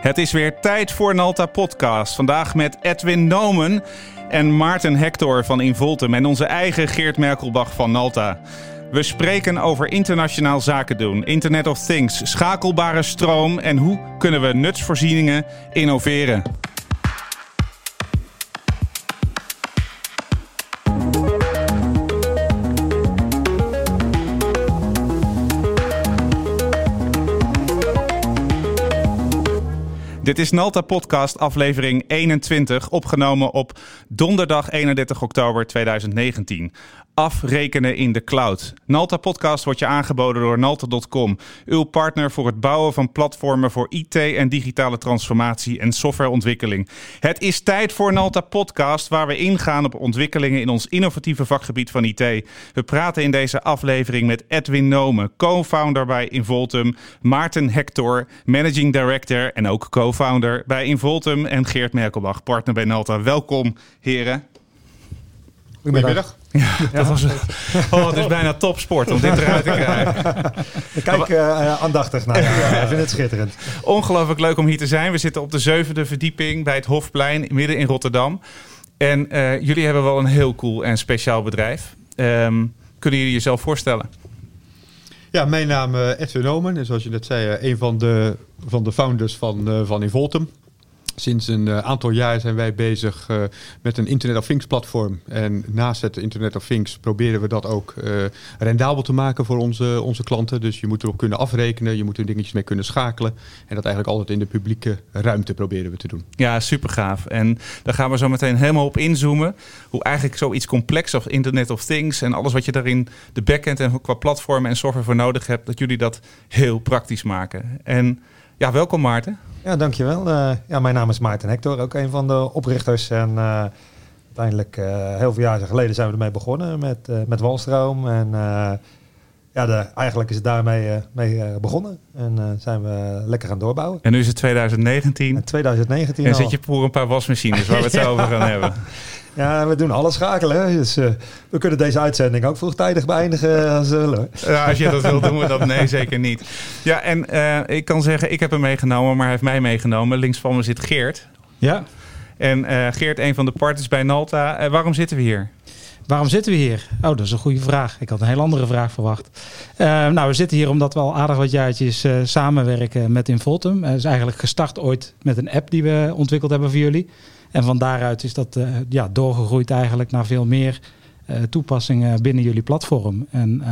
Het is weer tijd voor Nalta Podcast. Vandaag met Edwin Nomen en Maarten Hector van Involtum en onze eigen Geert Merkelbach van Nalta. We spreken over internationaal zaken doen, Internet of Things, schakelbare stroom en hoe kunnen we nutsvoorzieningen innoveren. Dit is Nalta Podcast aflevering 21, opgenomen op donderdag 31 oktober 2019 afrekenen in de cloud. Nalta Podcast wordt je aangeboden door Nalta.com, uw partner voor het bouwen van platformen voor IT en digitale transformatie en softwareontwikkeling. Het is tijd voor Nalta Podcast, waar we ingaan op ontwikkelingen in ons innovatieve vakgebied van IT. We praten in deze aflevering met Edwin Nome, co-founder bij Involtum, Maarten Hector, managing director en ook co-founder bij Involtum en Geert Merkelbach, partner bij Nalta. Welkom, heren. Goedemiddag. Ja, dat was oh, het is bijna topsport om dit eruit te krijgen. Ik kijk uh, aandachtig naar ja. Ik vind het schitterend. Ongelooflijk leuk om hier te zijn. We zitten op de zevende verdieping bij het Hofplein, midden in Rotterdam. En uh, jullie hebben wel een heel cool en speciaal bedrijf. Um, kunnen jullie jezelf voorstellen? Ja, mijn naam is Edwin Omen. En zoals je net zei, een van de, van de founders van, van Involtum. Sinds een uh, aantal jaar zijn wij bezig uh, met een Internet of Things platform. En naast het Internet of Things proberen we dat ook uh, rendabel te maken voor onze, onze klanten. Dus je moet erop kunnen afrekenen, je moet er dingetjes mee kunnen schakelen. En dat eigenlijk altijd in de publieke ruimte proberen we te doen. Ja, super gaaf. En daar gaan we zo meteen helemaal op inzoomen. Hoe eigenlijk zoiets complex als Internet of Things en alles wat je daarin, de backend en qua platformen en software voor nodig hebt, dat jullie dat heel praktisch maken. En ja, welkom Maarten. Ja, dankjewel. Uh, ja, mijn naam is Maarten Hector, ook een van de oprichters. En uh, uiteindelijk, uh, heel veel jaren geleden zijn we ermee begonnen met, met Walstroom. En ja, de, eigenlijk is het daarmee mee, begonnen. En zijn we lekker gaan doorbouwen. En nu is het 2019. En 2019 En zit je voor een paar wasmachines waar we het over gaan hebben. Ja, we doen alles schakelen. Dus uh, we kunnen deze uitzending ook vroegtijdig beëindigen als we willen. Ja, als je dat wil, doen we dat. Nee, zeker niet. Ja, en uh, ik kan zeggen, ik heb hem meegenomen, maar hij heeft mij meegenomen. Links van me zit Geert. Ja. En uh, Geert, een van de partners bij Nalta. waarom zitten we hier? Waarom zitten we hier? Oh, dat is een goede vraag. Ik had een heel andere vraag verwacht. Uh, nou, we zitten hier omdat we al aardig wat jaartjes uh, samenwerken met Involtum. Het is eigenlijk gestart ooit met een app die we ontwikkeld hebben voor jullie. En van daaruit is dat uh, ja, doorgegroeid eigenlijk naar veel meer toepassingen binnen jullie platform. En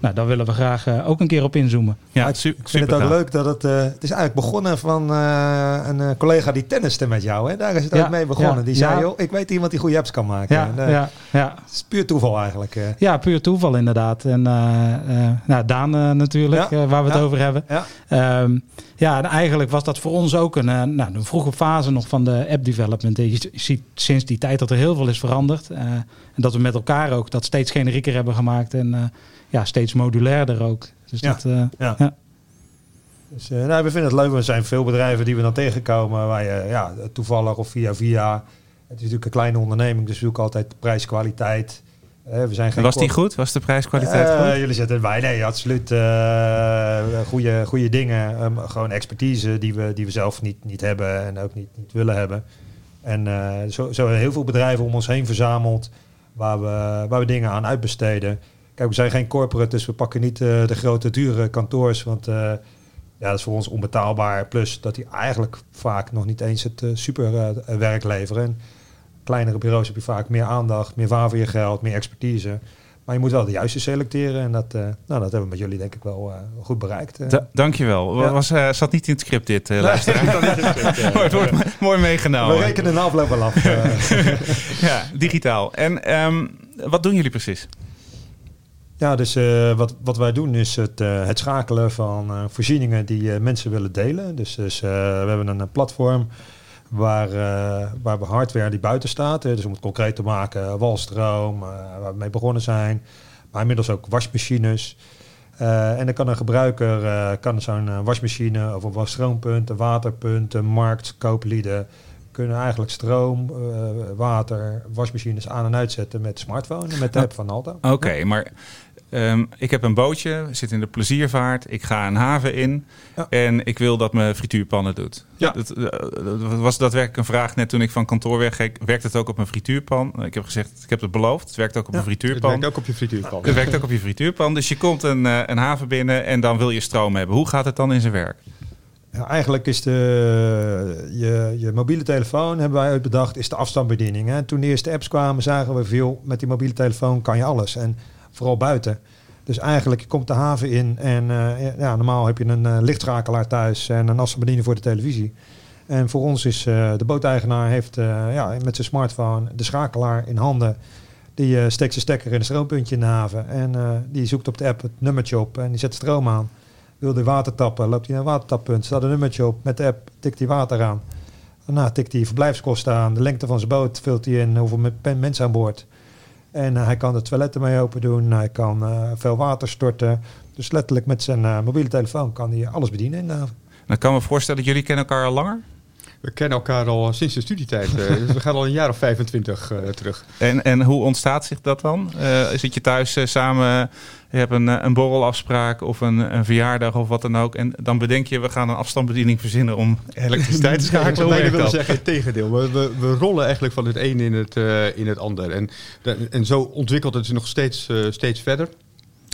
nou, daar willen we graag uh, ook een keer op inzoomen. Ja, ik vind het ook leuk dat het... Uh, het is eigenlijk begonnen van uh, een collega die tenniste met jou. Hè? Daar is het ja, ook mee begonnen. Ja, die zei, ja. joh, ik weet iemand die goede apps kan maken. Ja, en, ja, ja. Het is puur toeval eigenlijk. Ja, puur toeval inderdaad. En nou, Daan natuurlijk, waar we het over hebben. Ja. Um, ja, en eigenlijk was dat voor ons ook een, nou, een vroege fase nog van de app development. Je ziet sinds die tijd dat er heel veel is veranderd. en dat we met elkaar ook dat steeds generieker hebben gemaakt. En ja, steeds modulairder ook. Dus ja. dat, uh, ja. ja. Dus, nou, we vinden het leuk. Er zijn veel bedrijven die we dan tegenkomen waar je ja, toevallig of via via. Het is natuurlijk een kleine onderneming, dus we zoeken altijd prijs-kwaliteit. Uh, we zijn geen Was die goed? Was de prijskwaliteit goed? Jullie zetten erbij. Nee, absoluut. goede, goede dingen. Um, gewoon expertise die we, die we zelf niet, niet hebben en ook niet, niet willen hebben. En zo, zo heel veel bedrijven om ons heen verzameld waar we, waar we dingen aan uitbesteden. Kijk, we zijn geen corporate, dus we pakken niet uh, de grote dure kantoors. Want uh, ja, dat is voor ons onbetaalbaar. Plus dat die eigenlijk vaak nog niet eens het uh, super werk leveren. En kleinere bureaus heb je vaak meer aandacht, meer waar voor je geld, meer expertise. Maar je moet wel de juiste selecteren. En dat, nou, dat hebben we met jullie denk ik wel goed bereikt. Da dankjewel. Ja. Was, zat niet in het script dit, uh, luisteraar. mooi, mooi, mooi, meegenomen. We rekenen de afloop wel af. ja, digitaal. En um, wat doen jullie precies? Ja, dus uh, wat, wat wij doen is het, uh, het schakelen van uh, voorzieningen die mensen willen delen. Dus, dus we hebben een platform waar, waar we hardware die buiten staat. dus om het concreet te maken, walstroom, waar we mee begonnen zijn. Maar inmiddels ook wasmachines. en dan kan een gebruiker kan zo'n wasmachine of een wasstroompunt, een waterpunt, een markt, kooplieden kunnen eigenlijk stroom, water, wasmachines aan en uitzetten met smartphone met de app van Alta. Oké, okay, maar Ehm, ik heb een bootje, zit in de pleziervaart. Ik ga een haven in Ja. en ik wil dat mijn frituurpan het doet. Ja. Dat, eh, dat was daadwerkelijk een vraag net toen ik van kantoor wegging. Werkt het ook op mijn frituurpan? Ik heb gezegd, ik heb het beloofd. Het werkt ook op Ja. mijn Het frituurpan. werkt ook op je frituurpan. Het werkt ook op je frituurpan. Dus je komt een, eh, een haven binnen en dan wil je stroom hebben. Hoe gaat het dan in zijn werk? Ja, eigenlijk is de, je, je mobiele telefoon, hebben wij uitbedacht, is de afstandsbediening. Hè. Toen de eerste apps kwamen, zagen we veel, met die mobiele telefoon kan je alles. En vooral buiten. Dus eigenlijk, komt de haven in en eh, ja, normaal heb je een eh, lichtschakelaar thuis en een afstandsbediening voor de televisie. En voor ons is eh, de booteigenaar heeft ja, met zijn smartphone de schakelaar in handen. Die steekt zijn stekker in een stroompuntje in de haven. En die zoekt op de app het nummertje op en die zet stroom aan. Wil hij water tappen, loopt hij naar een watertappunt, staat een nummertje op. Met de app tikt hij water aan. Daarna tikt hij verblijfskosten aan, de lengte van zijn boot vult hij in, hoeveel mensen aan boord. En eh, hij kan de toiletten mee open doen, hij kan eh, veel water storten. Dus letterlijk met zijn eh, mobiele telefoon kan hij alles bedienen in de haven. Dan kan me voorstellen, jullie kennen elkaar al langer. We kennen elkaar al sinds de studietijd. eh, dus we gaan al een jaar of 25 eh, terug. En, en hoe ontstaat zich dat dan? Eh, zit je thuis eh, samen, je hebt een, eh, een borrelafspraak of een, een verjaardag of wat dan ook. En dan bedenk je, we gaan een afstandsbediening verzinnen om elektriciteit te Ik schakelen. werkt willen dat? zeggen het tegendeel. We, we, we rollen eigenlijk van het een in het, eh, in het ander. En, en zo ontwikkelt het zich nog steeds, eh, steeds verder.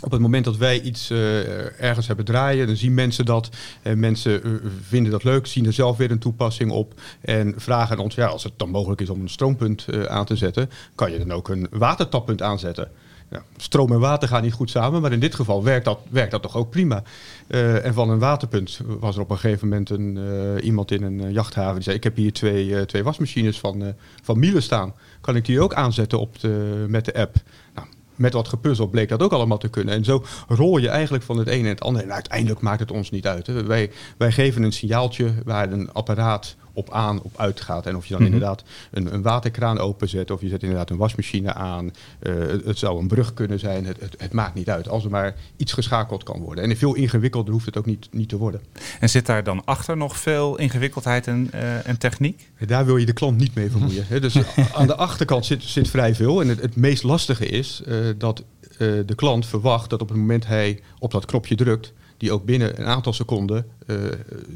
Op het moment dat wij iets eh, ergens hebben draaien, dan zien mensen dat. En mensen eh, vinden dat leuk, zien er zelf weer een toepassing op. En vragen ons, ja, als het dan mogelijk is om een stroompunt eh, aan te zetten, kan je dan ook een watertappunt aanzetten. Ja, stroom en water gaan niet goed samen, maar in dit geval werkt dat, werkt dat toch ook prima. Eh, en van een waterpunt was er op een gegeven moment een, eh, iemand in een eh, jachthaven die zei: Ik heb hier twee, eh, twee wasmachines van, eh van Miele staan. Kan ik die ook aanzetten op de, met de app? Nou, met wat gepuzzel bleek dat ook allemaal te kunnen. En zo rol je eigenlijk van het ene en het andere. En uiteindelijk maakt het ons niet uit. Hè. Wij, wij geven een signaaltje waar een apparaat op aan, op uit gaat. En of je dan Mhm. inderdaad een, een waterkraan openzet, of je zet inderdaad een wasmachine aan. Eh, het, zou een brug kunnen zijn. Het, het, het maakt niet uit. Als er maar iets geschakeld kan worden. En veel ingewikkelder hoeft het ook niet, niet te worden. En zit daar dan achter nog veel ingewikkeldheid en, eh, en techniek? Daar wil je de klant niet mee vermoeien. hè. Dus aan de achterkant zit, zit vrij veel. En het, het meest lastige is eh, dat de klant verwacht dat op het moment hij op dat knopje drukt, die ook binnen een aantal seconden eh,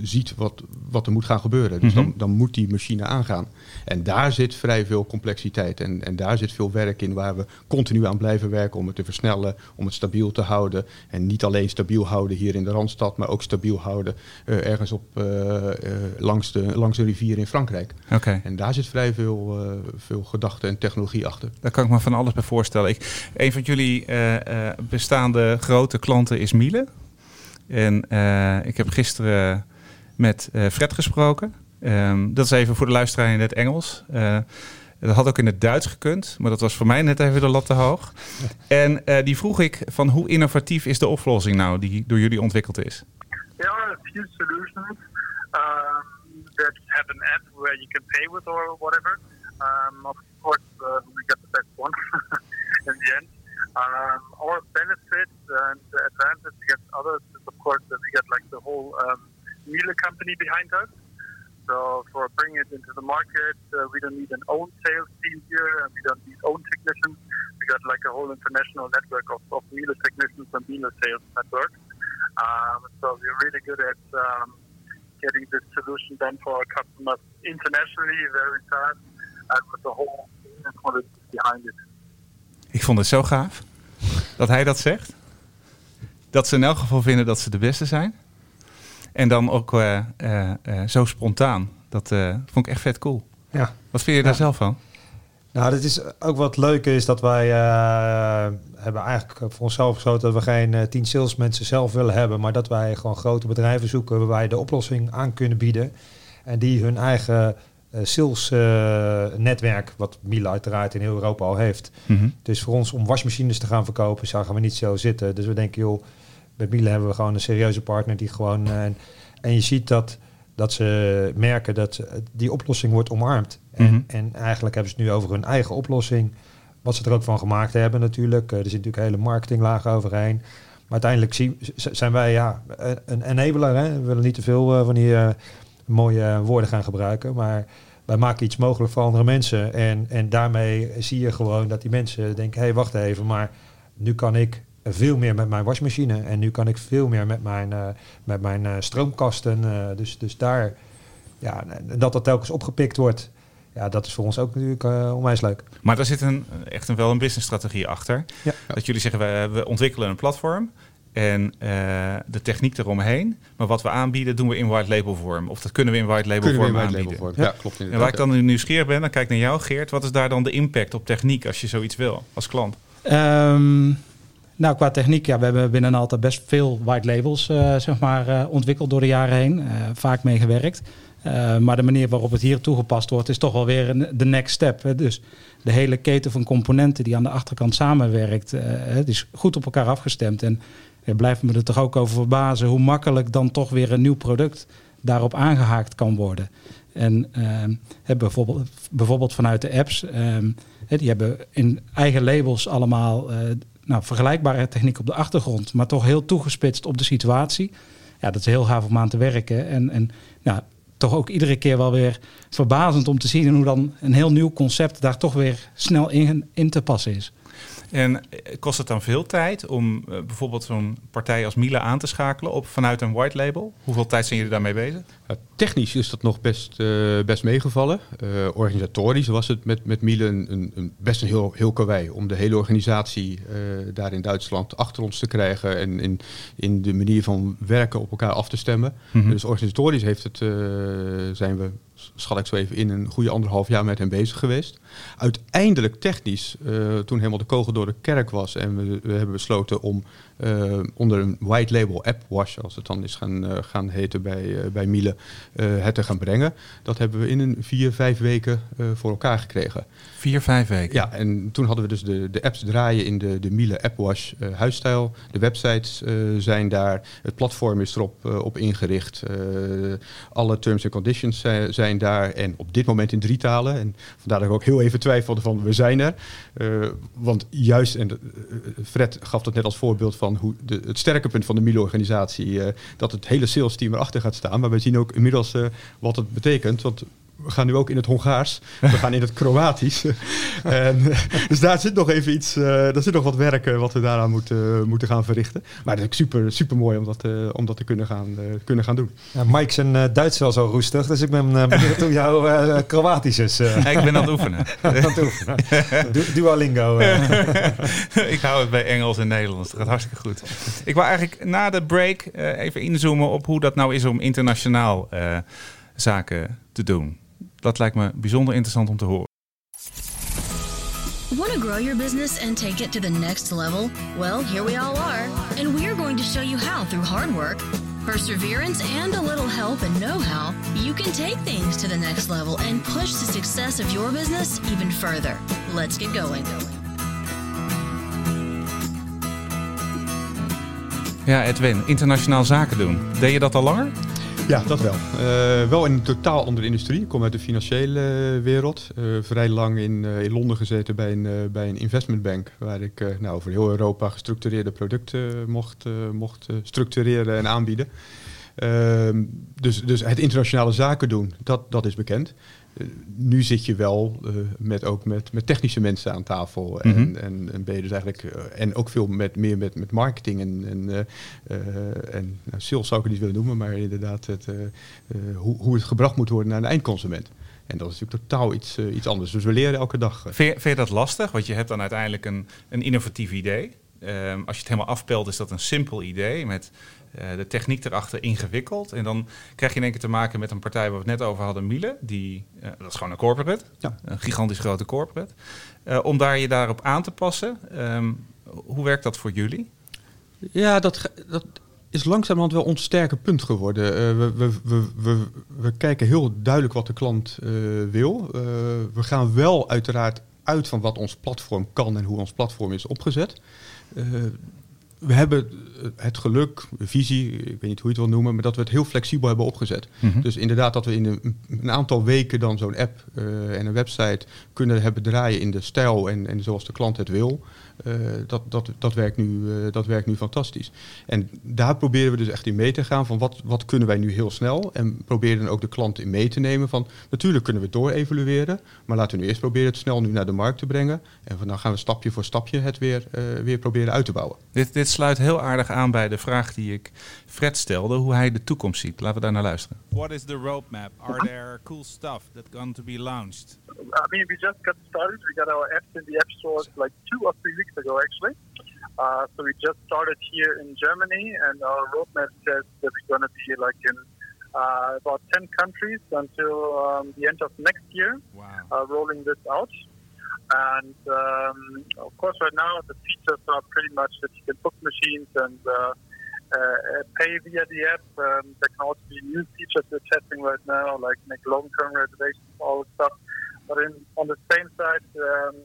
ziet wat, wat er moet gaan gebeuren. Dus Mhm. dan, dan moet die machine aangaan. En daar zit vrij veel complexiteit en, en daar zit veel werk in waar we continu aan blijven werken om het te versnellen, om het stabiel te houden. En niet alleen stabiel houden hier in de Randstad, maar ook stabiel houden eh, ergens op, eh, langs, de, langs de rivier in Frankrijk. Oké, En daar zit vrij veel, veel gedachte en technologie achter. daar kan ik me van alles bij voorstellen. Ik, een van jullie bestaande grote klanten is Miele. En eh, ik heb gisteren met eh, Fred gesproken. Ehm, dat is even voor de luisteraar in het Engels. Eh, dat had ook in het Duits gekund, maar dat was voor mij net even de lat te hoog. En die vroeg ik van hoe innovatief is de oplossing nou die door jullie ontwikkeld is? There are a few solutions um, that have an app where you can pay with or whatever. Um, of course, uh, we got the best one in the end. Um, our benefit and advantage against others course, we got like the whole um, Miele company behind us. So for bringing it into the market, uh, we don't need an own sales team here, and we don't need own technicians. We got like a whole international network of, of Miele technicians and Miele sales network. Um, so we're really good at um, getting this solution done for our customers internationally very fast and with the whole quality behind it. Ik vond het zo gaaf dat hij dat zegt. Dat ze in elk geval vinden dat ze de beste zijn. En dan ook eh, eh, eh, zo spontaan. Dat vond ik echt vet cool. Ja. Wat vind je daar Ja. zelf van? Nou, dat is ook wat leuk is dat wij hebben eigenlijk voor onszelf besloten dat we geen tien salesmensen zelf willen hebben, maar dat wij gewoon grote bedrijven zoeken waar wij de oplossing aan kunnen bieden en die hun eigen sales eh, netwerk, wat Miele uiteraard in heel Europa al heeft. Mhm. Dus voor ons om wasmachines te gaan verkopen, zagen we niet zo zitten. Dus we denken, joh, bij Miele hebben we gewoon een serieuze partner die gewoon. eh, en, en je ziet dat, dat ze merken dat die oplossing wordt omarmd. En, Mhm. en eigenlijk hebben ze het nu over hun eigen oplossing. Wat ze er ook van gemaakt hebben natuurlijk. Eh, er zit natuurlijk een hele marketinglaag overheen. Maar uiteindelijk zien, zijn wij ja, een- enabler. Hè? We willen niet te veel eh, van die mooie woorden gaan gebruiken. Maar wij maken iets mogelijk voor andere mensen. En, en daarmee zie je gewoon dat die mensen denken... hé, hey, wacht even, maar nu kan ik veel meer met mijn wasmachine. En nu kan ik veel meer met mijn, eh, met mijn eh, stroomkasten. eh, dus, dus daar, ja, en dat dat telkens opgepikt wordt. Ja, dat is voor ons ook natuurlijk eh onwijs leuk. Maar daar zit een, echt een, wel een businessstrategie achter. Ja. Dat jullie zeggen, we, we ontwikkelen een platform en eh, de techniek eromheen. Maar wat we aanbieden, doen we in white label vorm. Of dat kunnen we in white label Kunnen we vorm white aanbieden. label vorm. Ja, klopt En inderdaad. waar ik dan nu nieuwsgierig ben, dan kijk ik naar jou Geert. Wat is daar dan de impact op techniek als je zoiets wil als klant? Ehm, nou, qua techniek, ja, we hebben binnen altijd best veel white labels eh, zeg maar, eh, ontwikkeld door de jaren heen. Eh, vaak mee gewerkt. Maar de manier waarop het hier toegepast wordt, is toch wel weer de next step. Dus de hele keten van componenten die aan de achterkant samenwerkt, het is goed op elkaar afgestemd. En ik blijf me er toch ook over verbazen hoe makkelijk dan toch weer een nieuw product daarop aangehaakt kan worden. En ehm, bijvoorbeeld, bijvoorbeeld vanuit de apps, ehm, die hebben in eigen labels allemaal nou, vergelijkbare techniek op de achtergrond, maar toch heel toegespitst op de situatie. Ja, dat is heel gaaf om aan te werken. En, en nou, toch ook iedere keer wel weer verbazend om te zien hoe dan een heel nieuw concept daar toch weer snel in, in te passen is. En eh, kost het dan veel tijd om eh, bijvoorbeeld zo'n partij als Miele aan te schakelen op, vanuit een white label? Hoeveel tijd zijn jullie daarmee bezig? Ja, technisch is dat nog best, eh, best meegevallen. Organisatorisch was het met, met Miele een, een, een best een heel, heel karwei om de hele organisatie daar in Duitsland achter ons te krijgen en in, in de manier van werken op elkaar af te stemmen. Mhm. Dus organisatorisch heeft het, zijn we, schat ik zo even, in een goede anderhalf jaar met hem bezig geweest. Uiteindelijk technisch, eh, toen helemaal de kogel door de kerk was en we, we hebben besloten om eh, onder een white label app wash, als het dan is gaan, eh, gaan heten bij, bij Miele, het te gaan brengen. Dat hebben we in een vier, vijf weken voor elkaar gekregen. Vier, vijf weken. Ja, en toen hadden we dus de, de apps draaien in de, de Miele AppWash huisstijl. De websites zijn daar. Het platform is erop op ingericht. Alle terms and conditions zijn, zijn daar. En op dit moment in drie talen. En vandaar dat ik ook heel even twijfelde van we zijn er. Eh, want juist, en eh, Fred gaf dat net als voorbeeld van hoe de, het sterke punt van de Miele-organisatie. eh, dat het hele sales team erachter gaat staan. Maar we zien ook inmiddels wat het betekent. Want we gaan nu ook in het Hongaars. We gaan in het Kroatisch. en, eh, dus daar zit nog even iets, eh daar zit nog wat werk eh, wat we daaraan moeten, moeten gaan verrichten. Maar het is super, super mooi om dat, eh, om dat te kunnen gaan, eh, kunnen gaan doen. Ja, Mike zijn eh, Duits wel zo roestig, dus ik ben uh, benieuwd hoe jouw eh, Kroatisch is. eh, Ik ben aan het oefenen. aan het oefenen. Du- Duolingo. eh. ik hou het bij Engels en Nederlands. Dat gaat hartstikke goed. Ik wil eigenlijk na de break eh, even inzoomen op hoe dat nou is om internationaal eh, zaken te doen. Dat lijkt me bijzonder interessant om te horen. Want to grow your business and take it to the next level? Well, here we all are, and we're going to show you how through hard work, perseverance, and a little help and know how you can take things to the next level and push the success of your business even further. Let's get going. Ja, Edwin, internationaal zaken doen. Deed je dat al langer? Ja, dat wel. Eh, wel in een totaal andere industrie. Ik kom uit de financiële eh, wereld. Eh, vrij lang in, in Londen gezeten bij een, bij een investmentbank. Waar ik nou, over heel Europa gestructureerde producten mocht, mocht structureren en aanbieden. Ehm, dus, dus het internationale zaken doen, dat, dat is bekend. Eh, nu zit je wel eh, met, ook met, met technische mensen aan tafel. En, Mhm. en, en ben je dus eigenlijk. eh, en ook veel met, meer met, met marketing en, en, en nou, sales zou ik het niet willen noemen, maar inderdaad het, hoe, hoe het gebracht moet worden naar de eindconsument. En dat is natuurlijk totaal iets, iets anders. Dus we leren elke dag. Vind je, vind je dat lastig? Want je hebt dan uiteindelijk een, een innovatief idee. Ehm, als je het helemaal afpelt, is dat een simpel idee met de techniek erachter ingewikkeld. En dan krijg je in één keer te maken met een partij waar we het net over hadden, Miele. Die, eh, dat is gewoon een corporate, Ja. een gigantisch grote corporate. Eh, om daar je daarop aan te passen. Ehm, hoe werkt dat voor jullie? Ja, dat, dat is langzamerhand wel ons sterke punt geworden. Eh, we, we, we, we, we kijken heel duidelijk wat de klant eh, wil. Eh, we gaan wel uiteraard uit van wat ons platform kan en hoe ons platform is opgezet. Eh, we hebben het geluk, visie, ik weet niet hoe je het wil noemen, maar dat we het heel flexibel hebben opgezet. Mhm. Dus inderdaad dat we in een, een aantal weken dan zo'n app eh, en een website kunnen hebben draaien in de stijl en, en zoals de klant het wil. Eh, dat, dat, dat, werkt nu, eh, dat werkt nu fantastisch. En daar proberen we dus echt in mee te gaan van wat, wat kunnen wij nu heel snel. En proberen dan ook de klant in mee te nemen van natuurlijk kunnen we het door evalueren. Maar laten we nu eerst proberen het snel nu naar de markt te brengen. En dan gaan we stapje voor stapje het weer, eh, weer proberen uit te bouwen. Dit, dit sluit heel aardig aan bij de vraag die ik Fred stelde, hoe hij de toekomst ziet. Laten we daar naar luisteren. What is the roadmap? Are there cool stuff that going to be launched? I mean, we just got started. We got our apps in the app stores like two or three weeks ago, actually. Uh, so we just started here in Germany, and our roadmap says that we're going to be like in uh, about 10 countries until um, the end of next year, Wow. uh, rolling this out. And um, of course, right now the features are pretty much that you can book machines and uh, uh, pay via the app. Um, there can also be new features we're testing right now, like make long-term reservations, all that stuff. But in, on the same side, um,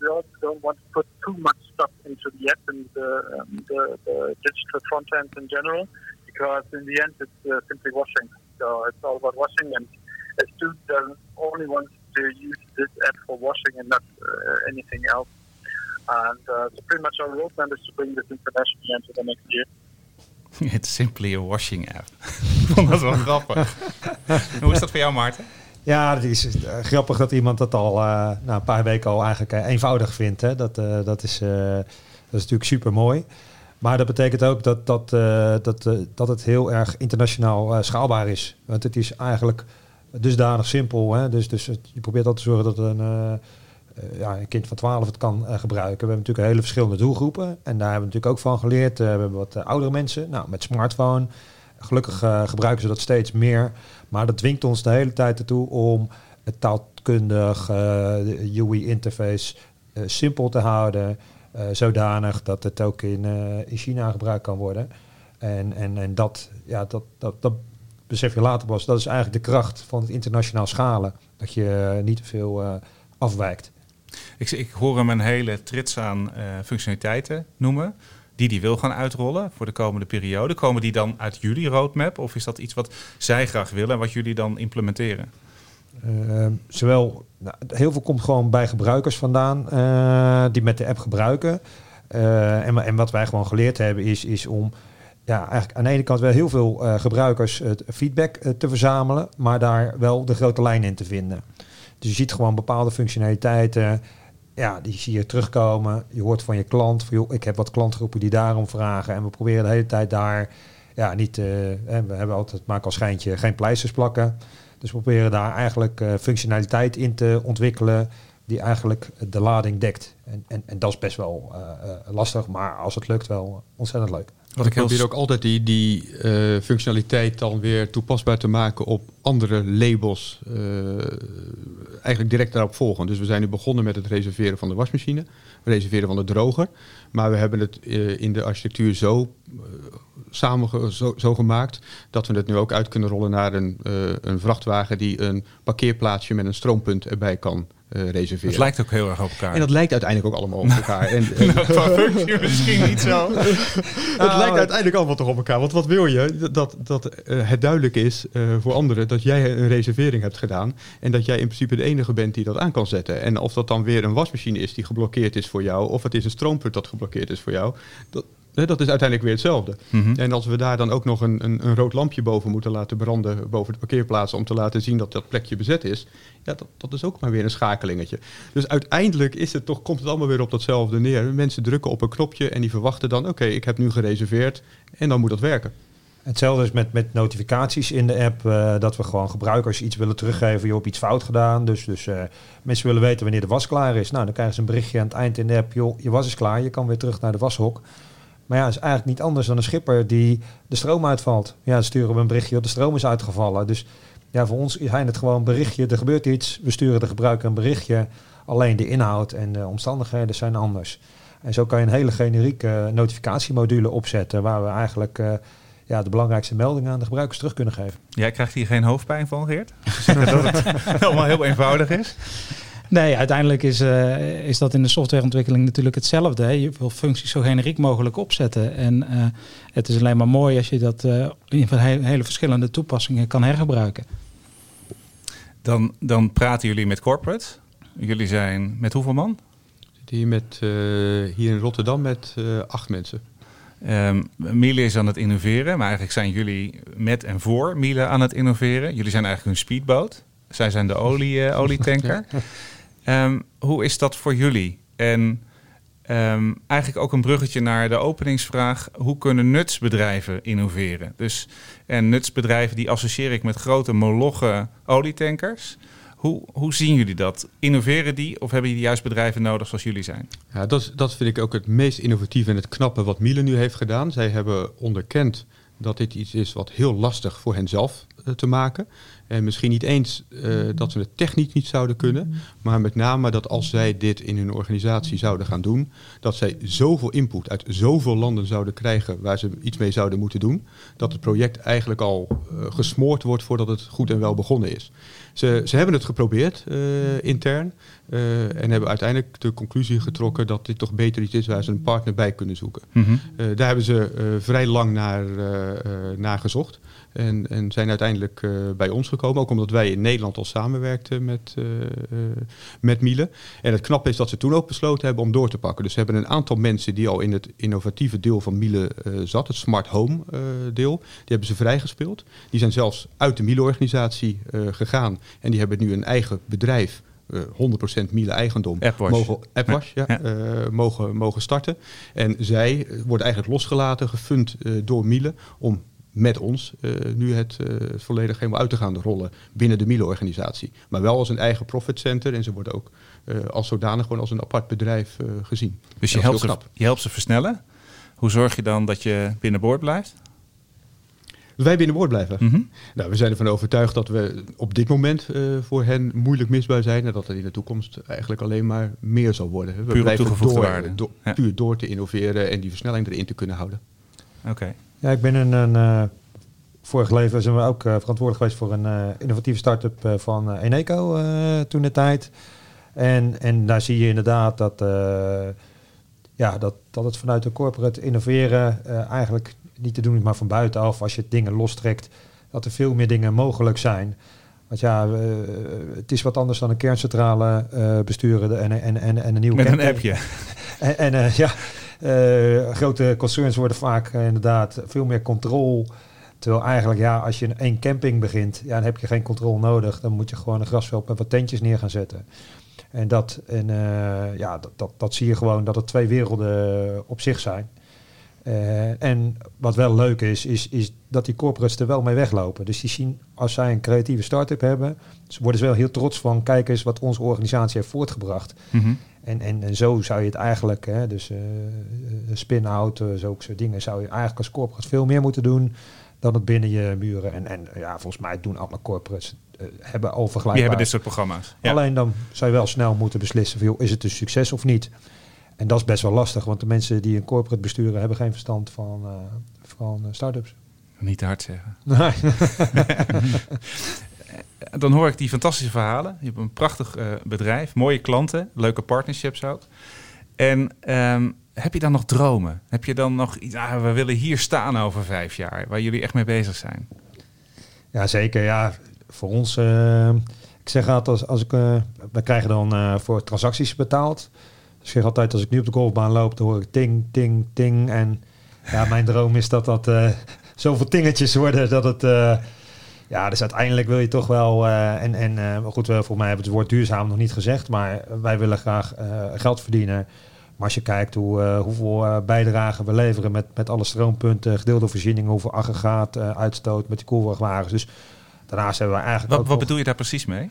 we also don't want to put too much stuff into the app and the, um, the, the digital front end in general, because in the end it's uh, simply washing. So it's all about washing, and a student only wants to use this app for washing and not uh, anything else. And uh, so pretty much our roadmap is to bring this internationally into the next year. It's simply a washing app. Ik vond dat wel grappig. hoe is dat voor jou, Maarten? Ja, het is eh, grappig dat iemand dat al na een paar weken al eigenlijk eh, eenvoudig vindt. Hè. Dat, dat, is, dat is natuurlijk super mooi. Maar dat betekent ook dat, dat, dat, dat het heel erg internationaal schaalbaar is. Want het is eigenlijk dusdanig simpel. Hè. Dus, dus je probeert altijd te zorgen dat een, ja, een kind van 12 het kan eh, gebruiken. We hebben natuurlijk hele verschillende doelgroepen. En daar hebben we natuurlijk ook van geleerd. Eh, we hebben wat eh, oudere mensen. Nou, met smartphone. Gelukkig eh, gebruiken ze dat steeds meer. Maar dat dwingt ons de hele tijd ertoe om het taalkundig, eh, UI-interface eh, simpel te houden. eh, zodanig dat het ook in, eh, in China gebruikt kan worden. En, en, en dat, ja, dat, dat, dat besef je later pas. Dat is eigenlijk de kracht van het internationaal schalen. Dat je eh, niet te veel eh, afwijkt. Ik, ik hoor hem een hele trits aan eh, functionaliteiten noemen. Die die wil gaan uitrollen voor de komende periode. Komen die dan uit jullie roadmap? Of is dat iets wat zij graag willen en wat jullie dan implementeren? Eh, zowel, nou, heel veel komt gewoon bij gebruikers vandaan eh, die met de app gebruiken. Eh, en, en wat wij gewoon geleerd hebben is, is om ja, eigenlijk aan de ene kant wel heel veel gebruikers het feedback te verzamelen, maar daar wel de grote lijn in te vinden. Dus je ziet gewoon bepaalde functionaliteiten, ja, die zie je terugkomen. Je hoort van je klant, van, joh, ik heb wat klantgroepen die daarom vragen. En we proberen de hele tijd daar, ja, niet, hè, we hebben altijd, maak als schijntje, geen pleisters plakken. Dus we proberen daar eigenlijk eh, functionaliteit in te ontwikkelen die eigenlijk de lading dekt. En, en, en dat is best wel eh, lastig, maar als het lukt wel ontzettend leuk. Wat ik probeer ook altijd die, die eh, functionaliteit dan weer toepasbaar te maken op andere labels. eh, eigenlijk direct daarop volgen. Dus we zijn nu begonnen met het reserveren van de wasmachine, reserveren van de droger. Maar we hebben het eh, in de architectuur zo, samen zo, zo gemaakt dat we het nu ook uit kunnen rollen naar een, een vrachtwagen die een parkeerplaatsje met een stroompunt erbij kan eh, reserveren. Het lijkt ook heel erg op elkaar. en dat lijkt uiteindelijk ook allemaal op elkaar. En, en- Qua functie misschien niet zo. het lijkt uiteindelijk allemaal toch op elkaar. Want wat wil je? Dat, dat eh, het duidelijk is eh, voor anderen dat jij een reservering hebt gedaan. En dat jij in principe de enige bent die dat aan kan zetten. En of dat dan weer een wasmachine is die geblokkeerd is voor jou. Of het is een stroompunt dat geblokkeerd is voor jou. Dat, dat is uiteindelijk weer hetzelfde. Mhm. En als we daar dan ook nog een, een, een rood lampje boven moeten laten branden. boven de parkeerplaats. om te laten zien dat dat plekje bezet is. Ja, dat, dat is ook maar weer een schakelingetje. Dus uiteindelijk is het toch, komt het allemaal weer op datzelfde neer. Mensen drukken op een knopje en die verwachten dan: oké, ik heb nu gereserveerd. en dan moet dat werken. Hetzelfde is met, met notificaties in de app. eh, dat we gewoon gebruikers iets willen teruggeven. Je hebt iets fout gedaan. Dus, dus eh, mensen willen weten wanneer de was klaar is. Nou, dan krijgen ze een berichtje aan het eind in de app. Joh, je was is klaar. Je kan weer terug naar de washok. Maar ja, het is eigenlijk niet anders dan een schipper die de stroom uitvalt. Ja, dan sturen we een berichtje. De stroom is uitgevallen. Dus ja, voor ons zijn het gewoon een berichtje. Er gebeurt iets. We sturen de gebruiker een berichtje. Alleen de inhoud en de omstandigheden zijn anders. En zo kan je een hele generieke notificatiemodule opzetten. Waar we eigenlijk... eh, ja, de belangrijkste meldingen aan de gebruikers terug kunnen geven. Jij krijgt hier geen hoofdpijn van, Geert? dat het allemaal heel eenvoudig is. Nee, uiteindelijk is, uh, is dat in de softwareontwikkeling natuurlijk hetzelfde. Hè. Je wil functies zo generiek mogelijk opzetten. En uh, het is alleen maar mooi als je dat uh, in hele, hele verschillende toepassingen kan hergebruiken. Dan, dan praten jullie met corporate. Jullie zijn met hoeveel man? Die met, hier in Rotterdam met acht mensen. Um, Miele is aan het innoveren, maar eigenlijk zijn jullie met en voor Miele aan het innoveren. Jullie zijn eigenlijk een speedboot. Zij zijn de olie, uh, olietanker. um, hoe is dat voor jullie? En um, eigenlijk ook een bruggetje naar de openingsvraag. Hoe kunnen nutsbedrijven innoveren? Dus, en nutsbedrijven die associeer ik met grote moloche olietankers. Hoe, hoe zien jullie dat? Innoveren die of hebben die juist bedrijven nodig zoals jullie zijn? Ja, dat, dat vind ik ook het meest innovatieve en het knappe wat Miele nu heeft gedaan. Zij hebben onderkend dat dit iets is wat heel lastig voor henzelf uh, te maken. En misschien niet eens uh, dat ze het technisch niet zouden kunnen, maar met name dat als zij dit in hun organisatie zouden gaan doen, dat zij zoveel input uit zoveel landen zouden krijgen waar ze iets mee zouden moeten doen, dat het project eigenlijk al uh, gesmoord wordt voordat het goed en wel begonnen is. Ze, ze hebben het geprobeerd uh, intern uh, en hebben uiteindelijk de conclusie getrokken dat dit toch beter iets is waar ze een partner bij kunnen zoeken. Mm -hmm. uh, daar hebben ze vrij lang naar, naar gezocht. En, en zijn uiteindelijk uh, bij ons gekomen. Ook omdat wij in Nederland al samenwerkten met, uh, uh, met Miele. En het knappe is dat ze toen ook besloten hebben om door te pakken. Dus ze hebben een aantal mensen die al in het innovatieve deel van Miele zat, het Smart Home deel, die hebben ze vrijgespeeld. Die zijn zelfs uit de Miele-organisatie gegaan. En die hebben nu een eigen bedrijf. Uh, 100% Miele eigendom AppWatch. mogen, AppWatch, ja, ja. Uh, mogen, mogen starten. En zij worden eigenlijk losgelaten, gefund uh, door Miele om met ons nu het volledig helemaal uit te gaan rollen binnen de Miele-organisatie. Maar wel als een eigen profit center en ze worden ook als zodanig gewoon als een apart bedrijf gezien. Dus je helpt, ze, je helpt ze versnellen. Hoe zorg je dan dat je binnenboord blijft? Wij binnenboord blijven. Mm -hmm. nou, we zijn ervan overtuigd dat we op dit moment voor hen moeilijk misbaar zijn en dat het in de toekomst eigenlijk alleen maar meer zal worden. We puur blijven door, waarde. Do ja. puur door te innoveren en die versnelling erin te kunnen houden. Oké. Okay. Ja, ik ben in een. Uh, vorig leven zijn we ook uh, verantwoordelijk geweest voor een uh, innovatieve start-up uh, van Eneco toen de tijd. En, en daar zie je inderdaad dat, ja, dat, dat het vanuit de corporate innoveren eigenlijk niet te doen is, maar van buitenaf, als je dingen lostrekt, dat er veel meer dingen mogelijk zijn. Want ja, het is wat anders dan een kerncentrale besturen en, en, en, en een nieuwe Met een appje. en, en ja, uh, grote concerns worden vaak inderdaad veel meer controle. Terwijl eigenlijk, ja, als je in één camping begint, ja, dan heb je geen controle nodig. Dan moet je gewoon een grasveld met wat tentjes neer gaan zetten. En dat, en, ja, dat, dat, dat zie je gewoon dat het twee werelden op zich zijn. En wat wel leuk is, is, is dat die corporates er wel mee weglopen. Dus die zien, als zij een creatieve start-up hebben, ze worden ze wel heel trots van, kijk eens wat onze organisatie heeft voortgebracht. Mm -hmm. En, en, en zo zou je het eigenlijk, hè, dus uh, spin-out, uh, zulke soort dingen, zou je eigenlijk als corporate veel meer moeten doen dan het binnen je muren. En, en ja, volgens mij doen alle corporates, uh, hebben al vergelijkbaar. Die hebben dit soort programma's. Ja. Alleen dan zou je wel snel moeten beslissen, van, joh, is het een succes of niet? En dat is best wel lastig, want de mensen die een corporate besturen hebben geen verstand van, van start-ups. Niet te hard zeggen. Nee. dan hoor ik die fantastische verhalen. Je hebt een prachtig uh, bedrijf, mooie klanten, leuke partnerships ook. En um, heb je dan nog dromen? Heb je dan nog iets, ah, we willen hier staan over vijf jaar, waar jullie echt mee bezig zijn? Ja, zeker. Ja, voor ons, uh, ik zeg altijd, als, als ik, uh, we krijgen dan uh, voor transacties betaald. Ik zeg altijd, als ik nu op de golfbaan loop, dan hoor ik ting, ting, ting. En ja, mijn droom is dat dat zoveel tingetjes worden dat het ja, dus uiteindelijk wil je toch wel. Uh, en en uh, goed, uh, voor mij hebben we het woord duurzaam nog niet gezegd. Maar wij willen graag geld verdienen. Maar als je kijkt hoe, hoeveel bijdragen we leveren met, met alle stroompunten, gedeelde voorzieningen, hoeveel aggregaat, uitstoot met die koelwagens. Dus daarnaast hebben we eigenlijk. Wat, ook wat bedoel je daar precies mee?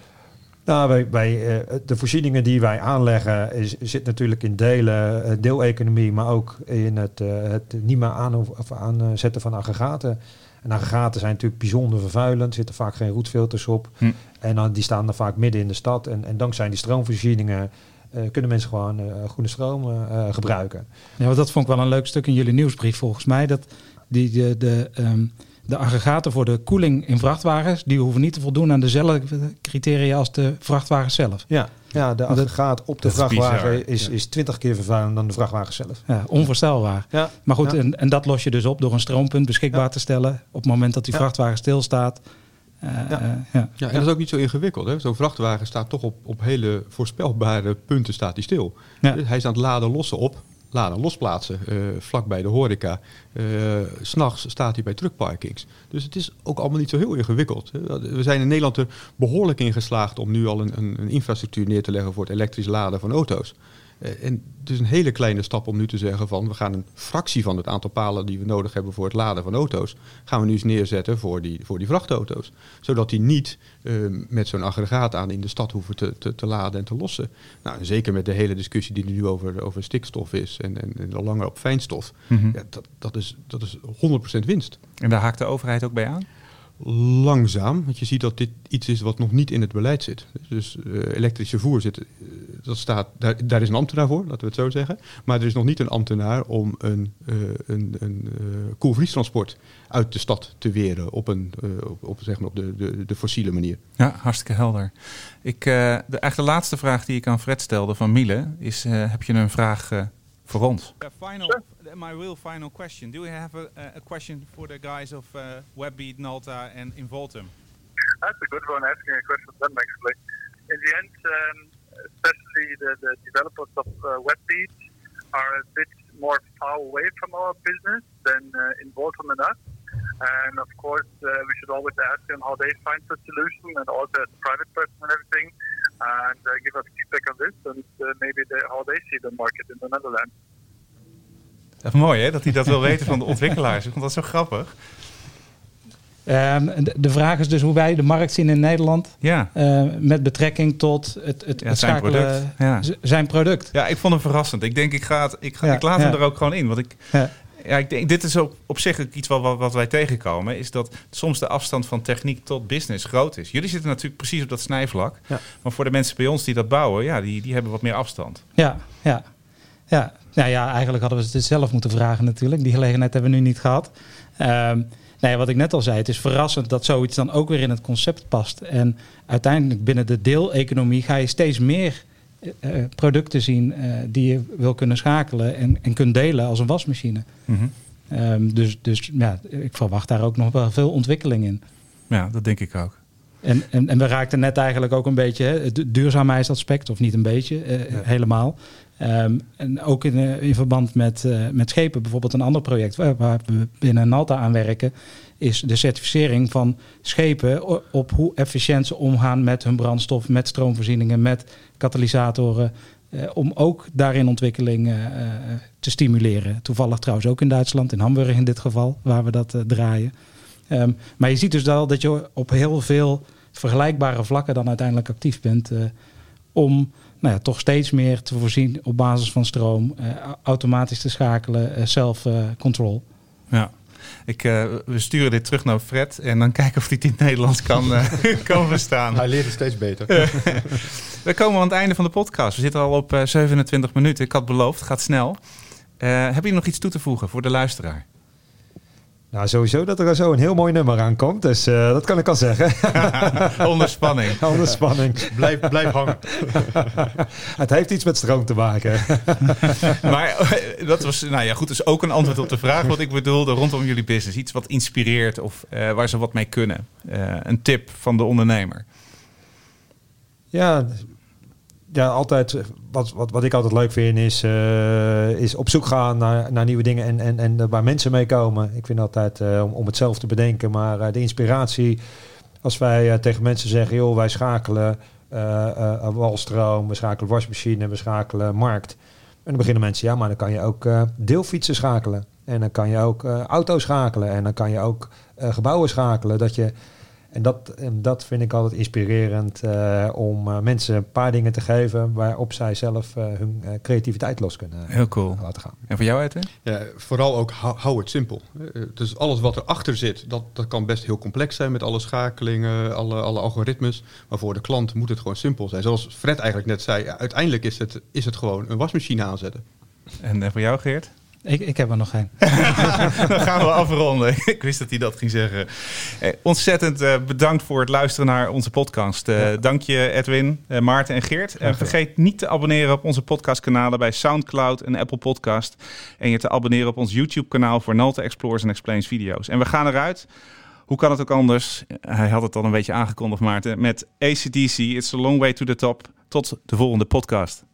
Nou, wij, wij, de voorzieningen die wij aanleggen is, zit natuurlijk in delen, deeleconomie, maar ook in het, het niet meer aan, of aanzetten van aggregaten. En aggregaten zijn natuurlijk bijzonder vervuilend, er zitten vaak geen roetfilters op. Hm. En dan, die staan dan vaak midden in de stad. En, en dankzij die stroomvoorzieningen uh, kunnen mensen gewoon uh, groene stroom uh, gebruiken. Ja, want dat vond ik wel een leuk stuk in jullie nieuwsbrief volgens mij. Dat die, de, de, um, de aggregaten voor de koeling in vrachtwagens, die hoeven niet te voldoen aan dezelfde criteria als de vrachtwagen zelf. Ja, ja de aggregaat op de vrachtwagen is, is 20 keer vervuilender dan de vrachtwagen zelf. Ja, onvoorstelbaar. Ja. Maar goed, Ja. en, en dat los je dus op door een stroompunt beschikbaar Ja. te stellen op het moment dat die Ja. vrachtwagen stilstaat. Eh, Ja. ja. Ja, en dat is ook niet zo ingewikkeld. hè. Zo'n vrachtwagen staat toch op, op hele voorspelbare punten staat hij stil. Ja. Dus Hij is aan het laden lossen op, laden losplaatsen, eh vlak bij de horeca. Eh, S S'nachts staat hij bij truckparkings. Dus het is ook allemaal niet zo heel ingewikkeld. We zijn in Nederland er behoorlijk in geslaagd om nu al een, een, een infrastructuur neer te leggen voor het elektrisch laden van auto's. Eh, En het is een hele kleine stap om nu te zeggen van we gaan een fractie van het aantal palen die we nodig hebben voor het laden van auto's, gaan we nu eens neerzetten voor die, voor die vrachtauto's. Zodat die niet eh, met zo'n aggregaat aan in de stad hoeven te, te, te laden en te lossen. Nou, en zeker met de hele discussie die er nu over, over stikstof is en, en, en al langer op fijnstof. Mhm. Ja, dat, dat, is, dat is 100% winst. En daar haakt de overheid ook bij aan? Langzaam, want je ziet dat dit iets is wat nog niet in het beleid zit. Dus eh elektrisch vervoer eh, dat staat, daar, daar is een ambtenaar voor, laten we het zo zeggen. Maar er is nog niet een ambtenaar om een, eh een, een eh, koelvriestransport uit de stad te weren op, een, op, zeg maar op de, de, de fossiele manier. Ja, hartstikke helder. Ik, de, eigenlijk de laatste vraag die ik aan Fred stelde van Miele is: heb je een vraag voor ons? final, my real final question. Do we have a, a question for the guys of uh, Webbeat, Nalta and Involtum? That's a good one, asking a question of them actually. In the end, um, especially the, the developers of uh, Webbeat are a bit more far away from our business than uh, in Voltum and us. And of course, uh, we should always ask them how they find the solution and also as a private person and everything. And uh, give us feedback on this and uh, maybe they, how they see the market in the Netherlands. Dat is mooi hè, dat hij dat wil weten van de ontwikkelaars. Ik vond dat zo grappig. Ehm, de, vraag is dus hoe wij de markt zien in Nederland Ja, eh, met betrekking tot het, het, Ja, het zijn product. Ja. zijn product. ja ik vond hem verrassend. Ik denk, ik, ga het, ik, ga, Ja, ik laat hem er ook gewoon in. Want ik, Ja. ik denk, dit is ook op zich ook iets wat, wat, wij tegenkomen. Is dat soms de afstand van techniek tot business groot is. Jullie zitten natuurlijk precies op dat snijvlak. Ja. Maar voor de mensen bij ons die dat bouwen, ja, die, die hebben wat meer afstand. Ja, ja. Ja. Nou ja, eigenlijk hadden we het zelf moeten vragen natuurlijk. Die gelegenheid hebben we nu niet gehad. Ehm nee, wat ik net al zei, het is verrassend dat zoiets dan ook weer in het concept past. En uiteindelijk binnen de deeleconomie ga je steeds meer eh, eh, producten zien eh, die je wil kunnen schakelen en, en kunt delen als een wasmachine. Ehm, dus dus ja, ik verwacht daar ook nog wel veel ontwikkeling in. Ja, dat denk ik ook. En, en, en we raakten net eigenlijk ook een beetje hè, het duurzaamheidsaspect, of niet een beetje, helemaal. Ehm, en ook in, in verband met, met schepen, bijvoorbeeld een ander project waar, waar we binnen Nalta aan werken, is de certificering van schepen op hoe efficiënt ze omgaan met hun brandstof, met stroomvoorzieningen, met katalysatoren. eh, om ook daarin ontwikkeling eh, eh, te stimuleren. Toevallig trouwens ook in Duitsland, in Hamburg in dit geval, waar we dat draaien. Ehm, maar je ziet dus wel dat je op heel veel vergelijkbare vlakken dan uiteindelijk actief bent om nou ja, toch steeds meer te voorzien op basis van stroom, automatisch te schakelen, self-control. Ja. Ik, eh, we sturen dit terug naar Fred en dan kijken of hij het in het Nederlands kan, eh, kan verstaan. Hij leert het steeds beter. We komen aan het einde van de podcast. We zitten al op eh, 27 minuten. Ik had beloofd, het gaat snel. Heb je nog iets toe te voegen voor de luisteraar? Nou, sowieso dat er zo een heel mooi nummer aankomt. Dus eh, dat kan ik al zeggen. Onder spanning. Onder spanning. blijf, blijf hangen. Het heeft iets met stroom te maken. Maar eh, dat was, nou ja, goed, is ook een antwoord op de vraag wat ik bedoelde rondom jullie business. Iets wat inspireert of eh, waar ze wat mee kunnen. Een tip van de ondernemer. Ja, ja altijd. eh, Wat, wat, wat ik altijd leuk vind is, eh, is op zoek gaan naar, naar nieuwe dingen en, en, en waar mensen mee komen. Ik vind altijd eh, om, om het zelf te bedenken, maar de inspiratie. Als wij tegen mensen zeggen, joh, wij schakelen walstroom, we schakelen wasmachine, we schakelen markt. En dan beginnen mensen, ja, maar dan kan je ook deelfietsen schakelen. En dan kan je ook auto's schakelen. En dan kan je ook gebouwen schakelen. Dat je, en, dat, en dat vind ik altijd inspirerend eh, om eh, mensen een paar dingen te geven waarop zij zelf eh, hun eh, creativiteit los kunnen Heel cool. laten gaan. En voor jou, Edwin? Ja, vooral ook hou, hou het simpel. Dus alles wat erachter zit, dat, dat kan best heel complex zijn met alle schakelingen, alle, alle algoritmes. Maar voor de klant moet het gewoon simpel zijn. Zoals Fred eigenlijk net zei, ja, uiteindelijk is het, is het gewoon een wasmachine aanzetten. En eh, voor jou, Geert? Ik, ik heb er nog geen. Dan gaan we afronden. Ik wist dat hij dat ging zeggen. Eh, ontzettend eh, bedankt voor het luisteren naar onze podcast. Eh, Dank je Edwin, Maarten en Geert. En vergeet niet te abonneren op onze podcastkanalen bij Soundcloud en Apple Podcast. En je te abonneren op ons YouTube kanaal voor Nalta Explores en Explains video's. En we gaan eruit. Hoe kan het ook anders? Hij had het al een beetje aangekondigd, Maarten. Met ACDC, It's a Long Way to the Top. Tot de volgende podcast.